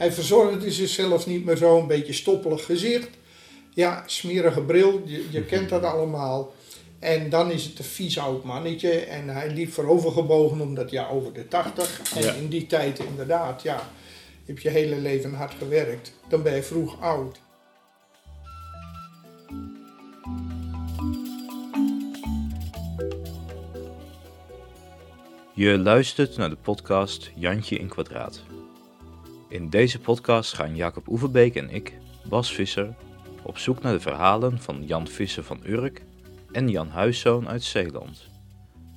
Hij verzorgde zichzelf niet meer zo, een beetje stoppelig gezicht. Ja, smerige bril, je, je kent dat allemaal. En dan is het een vies oud mannetje. En hij liep voorovergebogen omdat, ja, over de 80. En Ja. in die tijd inderdaad, ja, heb je hele leven hard gewerkt. Dan ben je vroeg oud. Je luistert naar de podcast Jantje in Kwadraat. In deze podcast gaan Jacob Oeverbeek en ik, Bas Visser, op zoek naar de verhalen van Jan Visser van Urk en Jan Huiszoon uit Zeeland.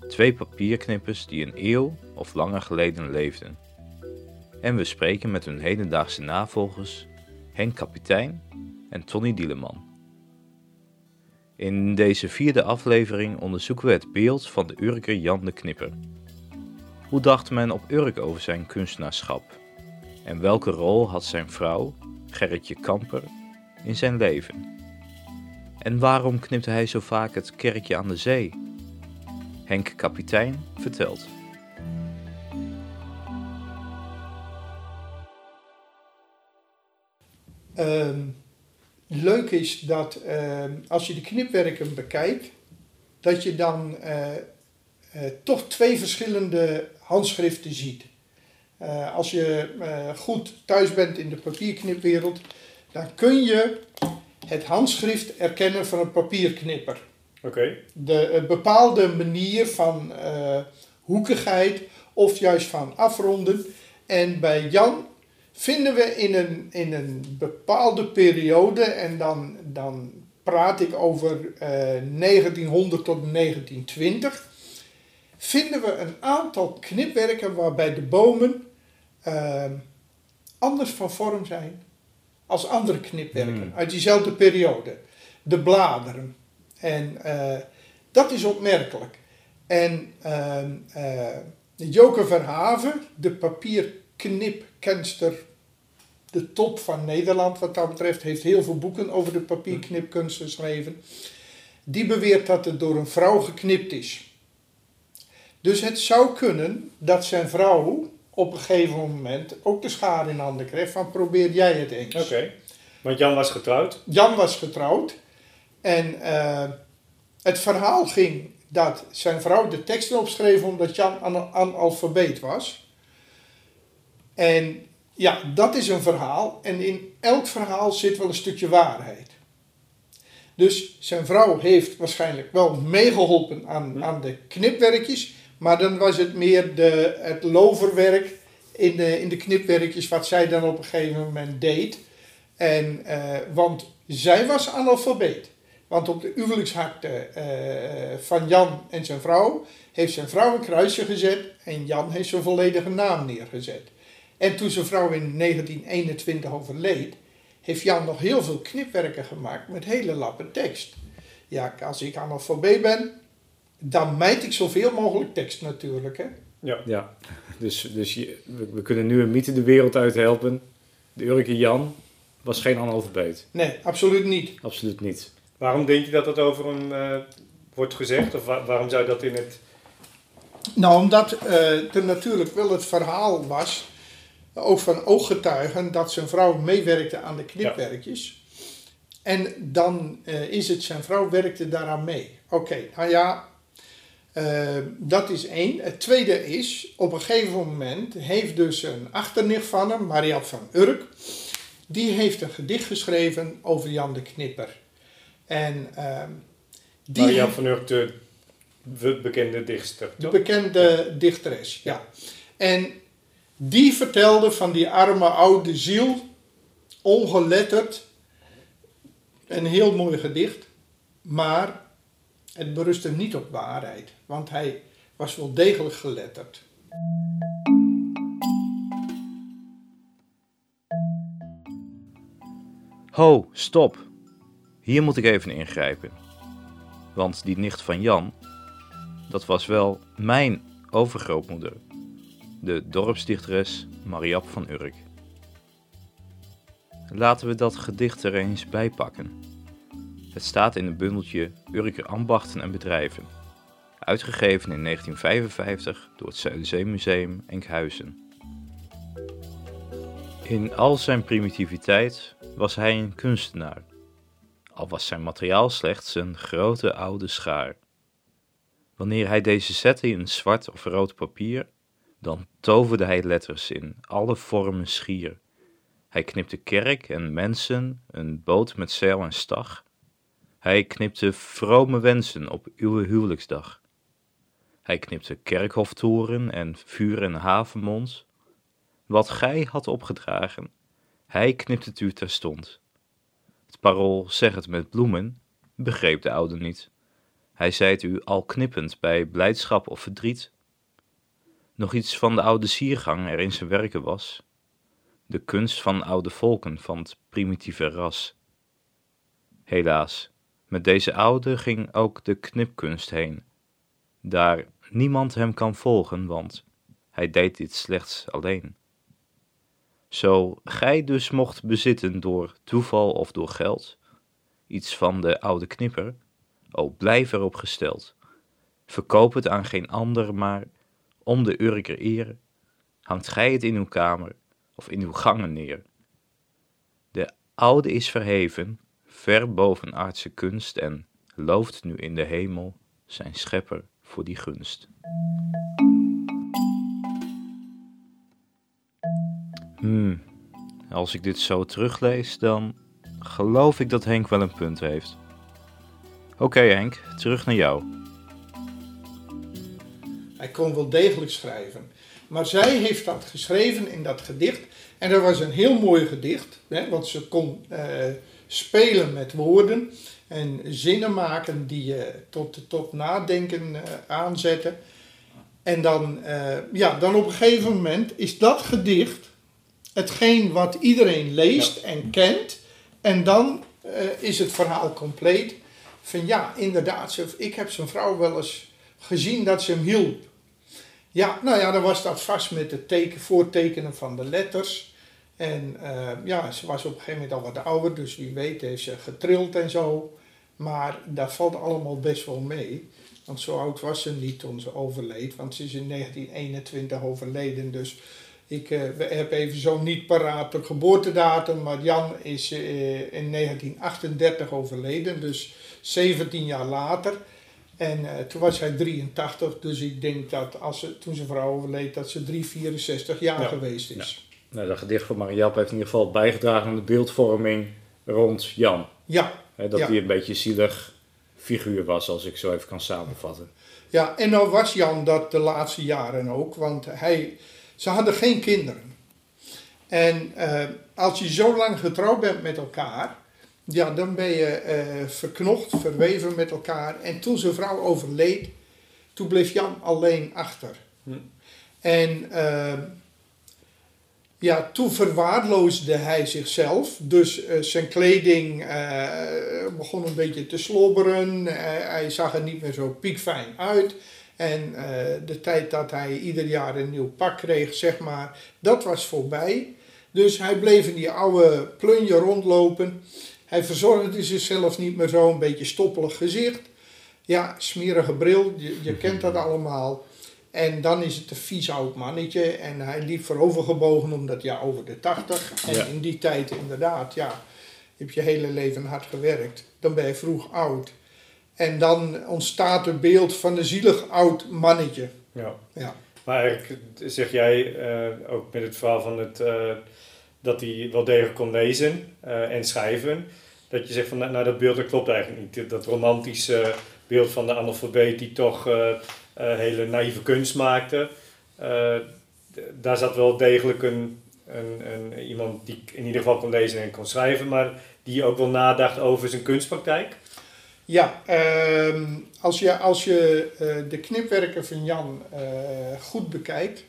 Twee papierknippers die een eeuw of langer geleden leefden. En we spreken met hun hedendaagse navolgers Henk Kapitein en Tony Dieleman. In deze vierde aflevering onderzoeken we het beeld van de Urker Jan de Knipper. Hoe dacht men op Urk over zijn kunstenaarschap? En welke rol had zijn vrouw, Gerritje Kamper, in zijn leven? En waarom knipte hij zo vaak het kerkje aan de zee? Henk Kapitein vertelt. Ehm, leuk is dat ehm, als je de knipwerken bekijkt, dat je dan eh, eh, toch twee verschillende handschriften ziet. Eh, als je eh, goed thuis bent in de papierknipwereld, dan kun je het handschrift erkennen van een papierknipper. Oké. De een bepaalde manier van eh, hoekigheid of juist van afronden. En bij Jan vinden we in een, in een bepaalde periode, en dan, dan praat ik over eh, 1900 tot 1920, vinden we een aantal knipwerken waarbij de bomen eh, anders van vorm zijn als andere knipwerken Hmm. uit diezelfde periode. De bladeren. En eh, dat is opmerkelijk. En ehm eh, Joke Verhaven, de papierknipkenster, de top van Nederland wat dat betreft, heeft heel veel boeken over de papierknipkunst geschreven. Die beweert dat het door een vrouw geknipt is. Dus het zou kunnen dat zijn vrouw op een gegeven moment ook de schade in handen kreeg van probeer jij het eens. Oké. Want Jan was getrouwd. Jan was getrouwd en eh, het verhaal ging dat zijn vrouw de teksten opschreef omdat Jan an- analfabeet was. En ja, dat is een verhaal en in elk verhaal zit wel een stukje waarheid. Dus zijn vrouw heeft waarschijnlijk wel meegeholpen aan, aan de knipwerkjes, maar dan was het meer de, het loverwerk in de, in de knipwerkjes wat zij dan op een gegeven moment deed. En, eh, want zij was analfabeet. Want op de huwelijksakte eh, van Jan en zijn vrouw heeft zijn vrouw een kruisje gezet en Jan heeft zijn volledige naam neergezet. En toen zijn vrouw in 1921 overleed, heeft Jan nog heel veel knipwerken gemaakt met hele lappen tekst. Ja, als ik analfabeet ben, dan mijt ik zoveel mogelijk tekst natuurlijk. Hè? Ja. Ja, dus, dus je, we, we kunnen nu een mythe de wereld uit helpen. De Urke Jan was geen analfabeet. Nee, absoluut niet. Absoluut niet. Waarom denk je dat dat over hem eh, wordt gezegd? Of wa- waarom zou dat in het... Nou, omdat eh, er natuurlijk wel het verhaal was, ook van ooggetuigen, dat zijn vrouw meewerkte aan de knipwerkjes. En dan eh, is het, zijn vrouw werkte daaraan mee. Oké, nou ja, eh, dat is één. Het tweede is, op een gegeven moment heeft dus een achternicht van hem, van Urk, die heeft een gedicht geschreven over Jan de Knipper. En ehm, die van Urk, de de bekende dichtster. de bekende dichteres, ja. En die vertelde van die arme oude ziel, ongeletterd, een heel mooi gedicht, maar het berustte niet op waarheid, want hij was wel degelijk geletterd. Ho, stop! Hier moet ik even ingrijpen. Want die nicht van Jan, dat was wel mijn overgrootmoeder, de dorpsdichteres Mariap van Urk. Laten we dat gedicht er eens bij pakken. Het staat in een bundeltje Urker Ambachten en Bedrijven, uitgegeven in 1955 door het Zuiderzeemuseum Enkhuizen. In al zijn primitiviteit was hij een kunstenaar, al was zijn materiaal slechts een grote oude schaar. Wanneer hij deze zette in zwart of rood papier, dan toverde hij letters in alle vormen schier. Hij knipte kerk en mensen, een boot met zeil en stag. Hij knipte vrome wensen op uw huwelijksdag. Hij knipte kerkhoftoren en vuur en havenmond. Wat gij had opgedragen, hij knipt het u terstond. Het parool zeg het met bloemen, begreep de oude niet. Hij zei het u al knippend bij blijdschap of verdriet. Nog iets van de oude siergang er in zijn werken was. De kunst van oude volken van het primitieve ras. Helaas, met deze oude ging ook de knipkunst heen. Daar niemand hem kan volgen, want hij deed dit slechts alleen. Zo gij dus mocht bezitten door toeval of door geld, iets van de oude knipper, o blijf erop gesteld. Verkoop het aan geen ander, maar om de Urker eer, hangt gij het in uw kamer of in uw gangen neer. De oude is verheven, ver boven aardse kunst en looft nu in de hemel zijn schepper voor die gunst. Hmm, als ik dit zo teruglees, dan geloof ik dat Henk wel een punt heeft. Oké Henk, terug naar jou. Hij kon wel degelijk schrijven. Maar zij heeft dat geschreven in dat gedicht. En dat was een heel mooi gedicht. Hè, want ze kon eh, spelen met woorden. En zinnen maken die je tot, tot nadenken uh, aanzetten. En dan, uh, ja, dan op een gegeven moment is dat gedicht hetgeen wat iedereen leest en kent. En dan uh, is het verhaal compleet. Van ja, inderdaad, ik heb zijn vrouw wel eens gezien dat ze hem hielp. Ja, nou ja, dan was dat vast met het teken, voortekenen van de letters. En uh, ja, ze was op een gegeven moment al wat ouder, dus wie weet heeft ze getrild en zo. Maar dat valt allemaal best wel mee. Want zo oud was ze niet toen ze overleed. Want ze is in 1921 overleden. Dus ik uh, heb even zo niet paraat de geboortedatum. Maar Jan is uh, in 1938 overleden. Dus 17 jaar later. En uh, toen was hij 83. Dus ik denk dat als ze, toen zijn vrouw overleed, dat ze 3, 64 jaar ja. geweest is. Nou, dat gedicht van Mariap heeft in ieder geval bijgedragen aan de beeldvorming rond Jan. Ja. He, dat hij een beetje een zielig figuur was, als ik zo even kan samenvatten. Ja, en nou was Jan dat de laatste jaren ook, want hij, ze hadden geen kinderen. En uh, als je zo lang getrouwd bent met elkaar, ja, dan ben je uh, verknocht, verweven met elkaar. En toen zijn vrouw overleed, toen bleef Jan alleen achter. Hm. En uh, ja, toen verwaarloosde hij zichzelf. Dus uh, zijn kleding uh, begon een beetje te slobberen. Uh, hij zag er niet meer zo piekfijn uit. En de tijd dat hij ieder jaar een nieuw pak kreeg, zeg maar, dat was voorbij. Dus hij bleef in die oude plunje rondlopen. Hij verzorgde zichzelf niet meer zo, een beetje stoppelig gezicht. Ja, smerige bril, je, je kent dat allemaal. En dan is het een vies oud mannetje. En hij liep voorovergebogen omdat ja, over de 80. En ja. in die tijd inderdaad, ja, heb je hele leven hard gewerkt. Dan ben je vroeg oud. En dan ontstaat het beeld van een zielig oud mannetje. Ja. ja. Maar eigenlijk zeg jij uh, ook met het verhaal van het, uh, dat hij wel degelijk kon lezen uh, en schrijven. Dat je zegt van nou dat beeld dat klopt eigenlijk niet. Dat romantische beeld van de analfabeet die toch hele naïeve kunst maakte. Uh, daar zat wel degelijk een, een, een, iemand die in ieder geval kon lezen en kon schrijven, maar die ook wel nadacht over zijn kunstpraktijk. Ja, uh, als je, als je uh, de knipwerken van Jan goed bekijkt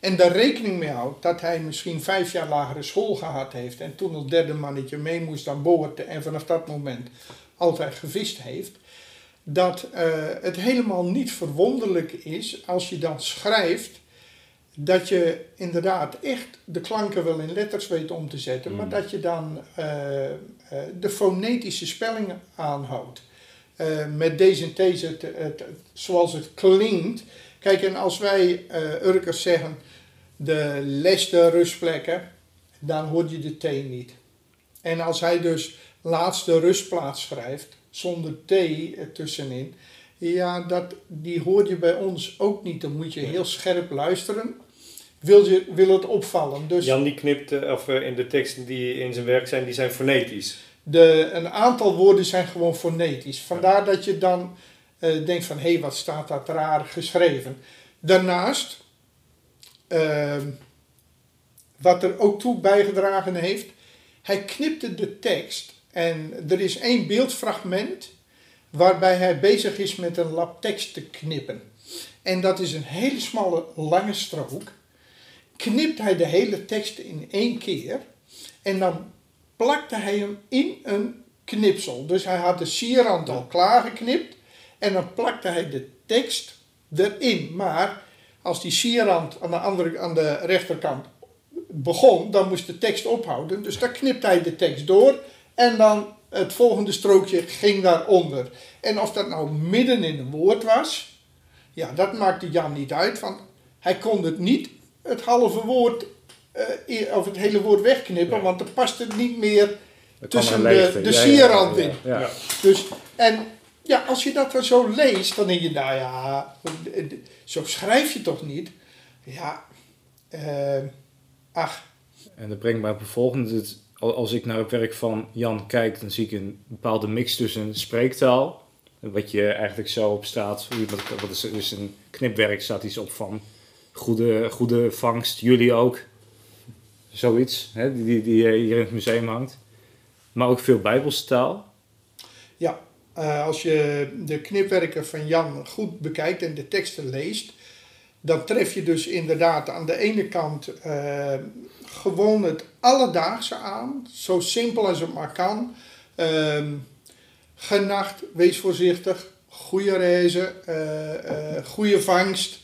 en daar rekening mee houdt dat hij misschien vijf jaar lagere school gehad heeft en toen als derde mannetje mee moest aan boord en vanaf dat moment altijd gevist heeft, dat uh, het helemaal niet verwonderlijk is als je dan schrijft dat je inderdaad echt de klanken wel in letters weet om te zetten, mm. maar dat je dan uh, uh, de fonetische spelling aanhoudt. met deze en deze, het, het, zoals het klinkt. Kijk, en als wij Urkers zeggen de leste rustplekken, dan hoor je de T niet. En als hij dus laatste rustplaats schrijft, zonder T tussenin, ja, dat, die hoor je bij ons ook niet. Dan moet je heel scherp luisteren. Wil, je, wil het opvallen. Dus Jan die knipt, eh, of eh, in de teksten die in zijn werk zijn, die zijn fonetisch. de, een aantal woorden zijn gewoon fonetisch. Vandaar dat je dan eh, denkt van, hé, wat staat dat raar geschreven. Daarnaast, ehm, wat er ook toe bijgedragen heeft, hij knipte de tekst en er is één beeldfragment waarbij hij bezig is met een lap tekst te knippen. En dat is een hele smalle, lange strook. Knipt hij de hele tekst in één keer en dan plakte hij hem in een knipsel. Dus hij had de sierrand al klaargeknipt en dan plakte hij de tekst erin. Maar als die sierrand aan de, andere, aan de rechterkant begon, dan moest de tekst ophouden. Dus dan knipte hij de tekst door en dan het volgende strookje ging daaronder. En of dat nou midden in een woord was, ja, dat maakte Jan niet uit, want hij kon het niet het halve woord eh, of het hele woord wegknippen, want er past het niet meer Er tussen de, de ja, sierrand ja, in. Dus, en ja, als je dat dan zo leest, dan denk je, nou ja, zo schrijf je toch niet? Ja, eh, ach, En dat brengt mij op het volgende. Het- Als ik naar het werk van Jan kijk, dan zie ik een bepaalde mix tussen spreektaal. Wat je eigenlijk zo op staat. Wat, is dus een knipwerk staat iets op van goede, goede vangst. Jullie ook. Zoiets. Hè, die, die, die hier in het museum hangt. Maar ook veel Bijbelse taal. ja, eh, als je de knipwerken van Jan goed bekijkt en de teksten leest, dan tref je dus inderdaad aan de ene kant eh, gewoon het alledaagse aan, zo simpel als het maar kan. Ehm genacht, wees voorzichtig, goede reizen, eh, eh, goede vangst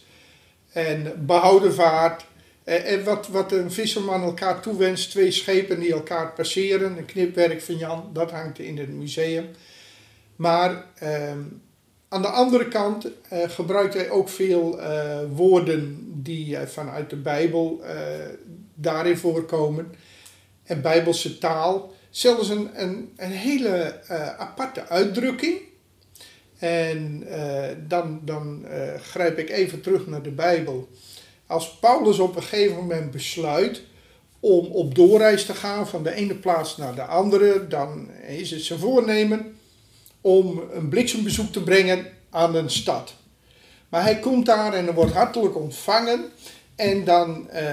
en behouden vaart. En wat, wat een visserman elkaar toewenst, twee schepen die elkaar passeren, een knipwerk van Jan, dat hangt in het museum. Maar ehm, aan de andere kant eh, gebruikt hij ook veel eh, woorden die eh, vanuit de Bijbel daarin voorkomen. En Bijbelse taal. Zelfs een, een, een hele aparte uitdrukking. En dan, dan grijp ik even terug naar de Bijbel. Als Paulus op een gegeven moment besluit om op doorreis te gaan van de ene plaats naar de andere, dan is het zijn voornemen om een bliksembezoek te brengen aan een stad. Maar hij komt daar en er wordt hartelijk ontvangen. En dan eh,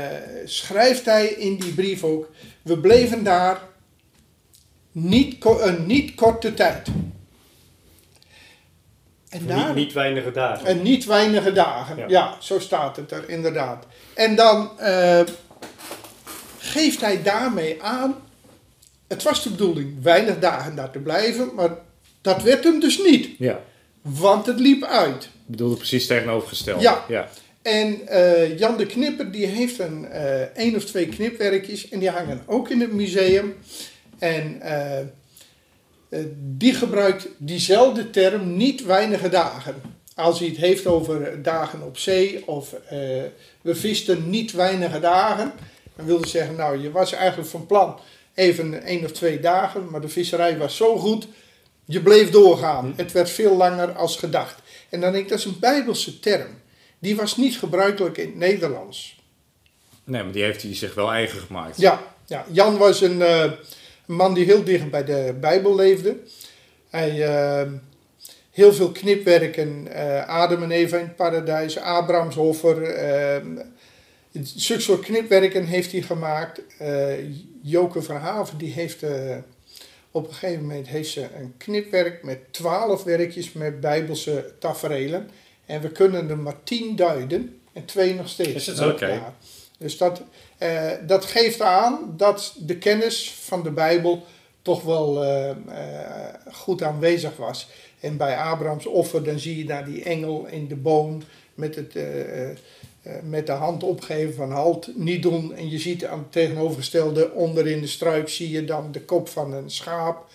schrijft hij in die brief ook: We bleven daar niet, een niet korte tijd. En daar, Niet, niet weinige dagen. en niet weinige dagen. Ja. Ja. zo staat het er inderdaad. En dan eh, geeft hij daarmee aan. Het was de bedoeling weinig dagen daar te blijven, maar dat werd hem dus niet, Ja. want het liep uit. Ik bedoelde precies tegenovergesteld. Ja. ja. En eh, Jan de Knipper die heeft een eh één of twee knipwerkjes en die hangen ook in het museum. En eh, die gebruikt diezelfde term niet weinige dagen. Als hij het heeft over dagen op zee of we visten niet weinige dagen. Dan wil hij zeggen, nou je was eigenlijk van plan even één of twee dagen, maar de visserij was zo goed, je bleef doorgaan. Het werd veel langer als gedacht. En dan denk ik, dat is een bijbelse term. Die was niet gebruikelijk in het Nederlands. Nee, maar die heeft hij zich wel eigen gemaakt. Ja, ja Jan was een, eh, man die heel dicht bij de Bijbel leefde. Hij eh, heel veel knipwerken, eh Adam en Eva in het paradijs, Abrahamsoffer. zulke soort knipwerken heeft hij gemaakt. Joke Verhaven die heeft op een gegeven moment heeft ze een knipwerk met twaalf werkjes met Bijbelse taferelen. En we kunnen er maar tien duiden en twee nog steeds. Is het? Oké. Ja. Dus dat, eh, dat geeft aan dat de kennis van de Bijbel toch wel eh, eh, goed aanwezig was. En bij Abrahams offer, dan zie je daar die engel in de boom met, het, eh, met de hand opgeven van halt, niet doen. En je ziet aan het tegenovergestelde onder in de struik zie je dan de kop van een schaap.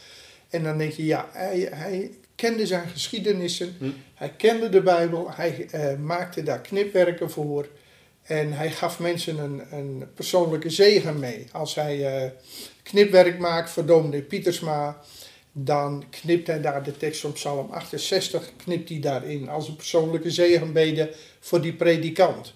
En dan denk je, ja, hij, hij kende zijn geschiedenissen, Hm. hij kende de Bijbel, hij eh, maakte daar knipwerken voor. En hij gaf mensen een, een persoonlijke zegen mee. Als hij uh, knipwerk maakt voor dominee Pietersma, dan knipt hij daar de tekst van Psalm 68, knipt hij daarin als een persoonlijke zegenbede voor die predikant.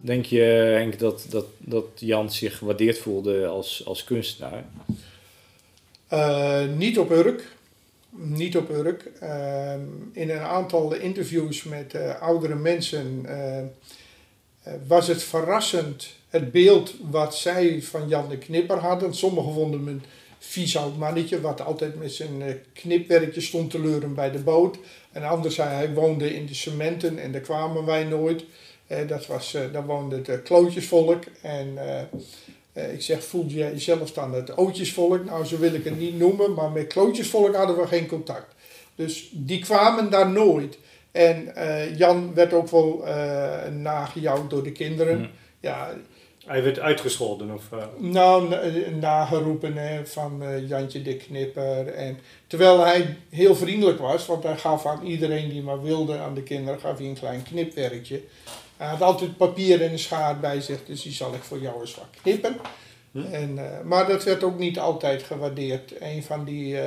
Denk je, Henk, dat, dat, dat Jan zich gewaardeerd voelde als, als kunstenaar? Uh, niet op Urk. Niet op Urk. Uh, in een aantal interviews met uh, oudere mensen was het verrassend het beeld wat zij van Jan de Knipper hadden. Sommigen vonden een vies oud mannetje, wat altijd met zijn knipwerkje stond te leuren bij de boot. En anders zei hij woonde in de cementen en daar kwamen wij nooit. dat was, daar woonde het klootjesvolk. En ik zeg, voel jij jezelf dan het ootjesvolk? Nou, zo wil ik het niet noemen, maar met klootjesvolk hadden we geen contact. Dus die kwamen daar nooit. En uh, Jan werd ook wel uh, nagejouwd door de kinderen. Hmm. Ja, hij werd uitgescholden? Of, Nou, nageroepen hè, van Jantje de Knipper. En, terwijl hij heel vriendelijk was, want hij gaf aan iedereen die maar wilde, aan de kinderen, gaf hij een klein knipwerkje. Hij had altijd papier en een schaar bij zich, dus die zal ik voor jou eens wat knippen. Hm? En, maar dat werd ook niet altijd gewaardeerd. Een van die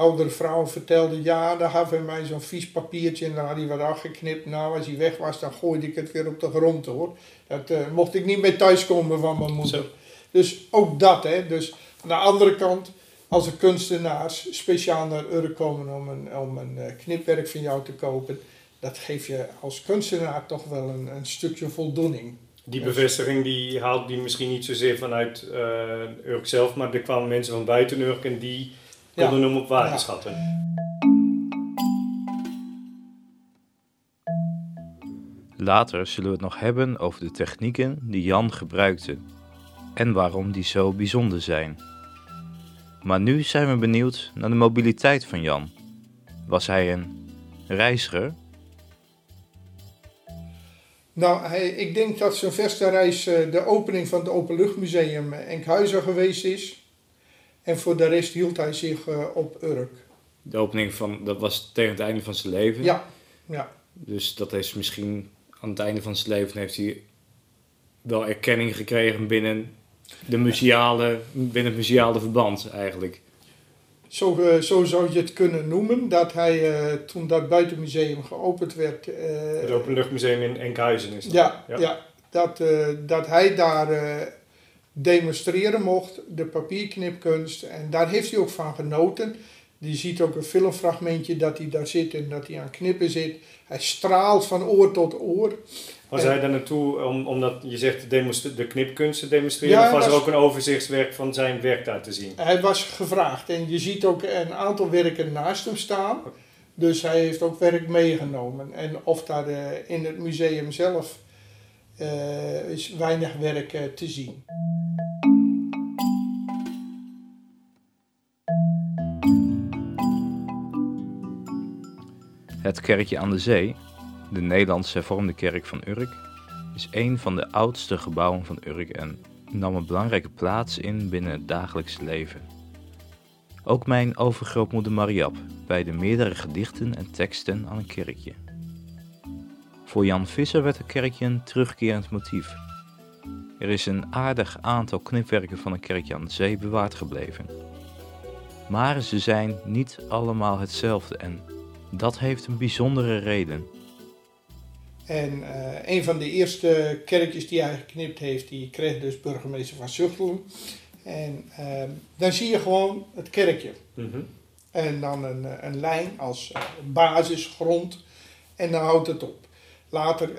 oudere vrouwen vertelde, ja, daar had hij mij zo'n vies papiertje en dan had hij wat afgeknipt. Nou, als hij weg was, dan gooide ik het weer op de grond hoor. Dat uh, mocht ik niet mee thuiskomen van mijn moeder. Zo. Dus ook dat, hè. Dus aan de andere kant, als er kunstenaars speciaal naar Urk komen om een, om een knipwerk van jou te kopen dat geeft je als kunstenaar toch wel een, een stukje voldoening. Die bevestiging die haalt die misschien niet zozeer vanuit uh, Urk zelf, maar er kwamen mensen van buiten Urk en die konden hem op waarde schatten. Later zullen we het nog hebben over de technieken die Jan gebruikte en waarom die zo bijzonder zijn. Maar nu zijn we benieuwd naar de mobiliteit van Jan. Was hij een reiziger nou, ik denk dat zijn verste reis uh, de opening van het Openluchtmuseum Enkhuizen geweest is. En voor de rest hield hij zich uh, op Urk. De opening van, dat was tegen het einde van zijn leven? Ja, ja. Dus dat is misschien aan het einde van zijn leven heeft hij wel erkenning gekregen binnen, de museale, binnen het museale verband eigenlijk. Zo, uh, zo zou je het kunnen noemen, dat hij uh, toen dat buitenmuseum geopend werd. Uh, het Openluchtmuseum in Enkhuizen is dat? Ja, ja. ja dat, dat hij daar demonstreren mocht, de papierknipkunst. En daar heeft hij ook van genoten. Je ziet ook een filmfragmentje dat hij daar zit en dat hij aan knippen zit. Hij straalt van oor tot oor. Was hij daar naartoe om, omdat je zegt de, de knipkunst te demonstreren? Ja, of was, er ook een overzichtswerk van zijn werk daar te zien? Hij was gevraagd en je ziet ook een aantal werken naast hem staan. Dus hij heeft ook werk meegenomen. En of daar uh, in het museum zelf uh, is weinig werk uh, te zien. Het kerkje aan de zee de Nederlandse hervormde kerk van Urk is een van de oudste gebouwen van Urk en nam een belangrijke plaats in binnen het dagelijks leven. Ook mijn overgrootmoeder Mariap de meerdere gedichten en teksten aan een kerkje. Voor Jan Visser werd het kerkje een terugkerend motief. Er is een aardig aantal knipwerken van een kerkje aan de zee bewaard gebleven. Maar ze zijn niet allemaal hetzelfde en dat heeft een bijzondere reden. En uh, een van de eerste kerkjes die hij geknipt heeft, die kreeg dus burgemeester van Zuchtelen. En uh, dan zie je gewoon het kerkje. Mm -hmm. En dan een, eh, een lijn als uh, basisgrond. En dan houdt het op. Later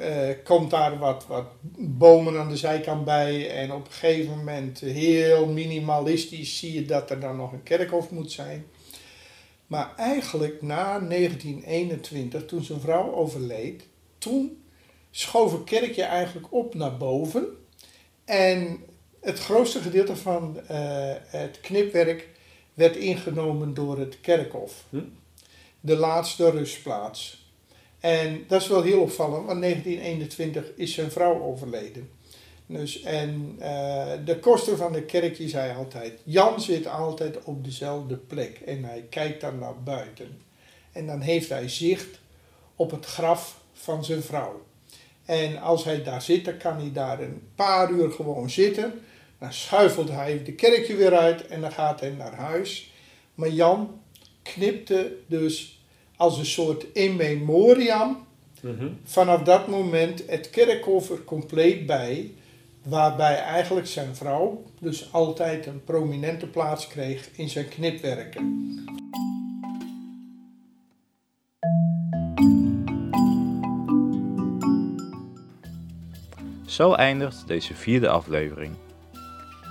komt daar wat, wat bomen aan de zijkant bij. En op een gegeven moment, heel minimalistisch, zie je dat er dan nog een kerkhof moet zijn. Maar eigenlijk na 1921, toen zijn vrouw overleed, toen schoof het kerkje eigenlijk op naar boven. En het grootste gedeelte van uh, het knipwerk werd ingenomen door het kerkhof. Hm? De laatste rustplaats. En dat is wel heel opvallend, want 1921 is zijn vrouw overleden. Dus, en eh, de koster van de kerk die zei altijd, Jan zit altijd op dezelfde plek en hij kijkt dan naar buiten. En dan heeft hij zicht op het graf van zijn vrouw. En als hij daar zit, dan kan hij daar een paar uur gewoon zitten. Dan schuifelt hij de kerkje weer uit en dan gaat hij naar huis. Maar Jan knipte dus als een soort in memoriam Mhm. vanaf dat moment het kerkhof er compleet bij. Waarbij eigenlijk zijn vrouw dus altijd een prominente plaats kreeg in zijn knipwerken. Zo eindigt deze vierde aflevering.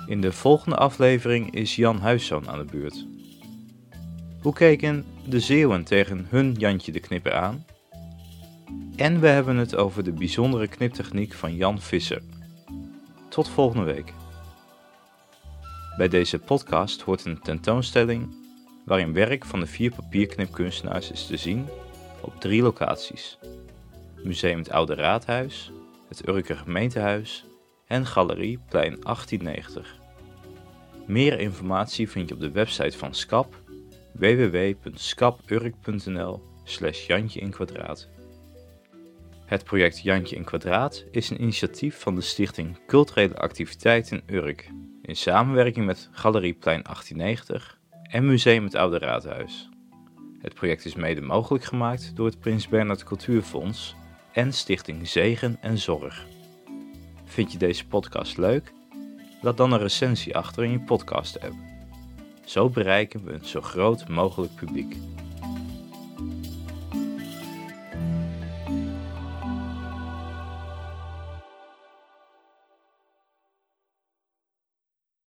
In de volgende aflevering is Jan Huiszoon aan de beurt. Hoe keken de Zeeuwen tegen hun Jantje de Knipper aan? En we hebben het over de bijzondere kniptechniek van Jan Visser. Tot volgende week. Bij deze podcast hoort een tentoonstelling waarin werk van de vier papierknipkunstenaars is te zien op drie locaties. Museum het Oude Raadhuis, het Urker Gemeentehuis en Galerie Plein 1890. Meer informatie vind je op de website van SCAP www.scapurk.nl slash Jantje in kwadraat. Het project Jantje in kwadraat is een initiatief van de stichting Culturele Activiteiten Urk in samenwerking met Galerie Plein 1890 en Museum het Oude Raadhuis. Het project is mede mogelijk gemaakt door het Prins Bernhard Cultuurfonds en Stichting Zegen en Zorg. Vind je deze podcast leuk? Laat dan een recensie achter in je podcast-app. Zo bereiken we een zo groot mogelijk publiek.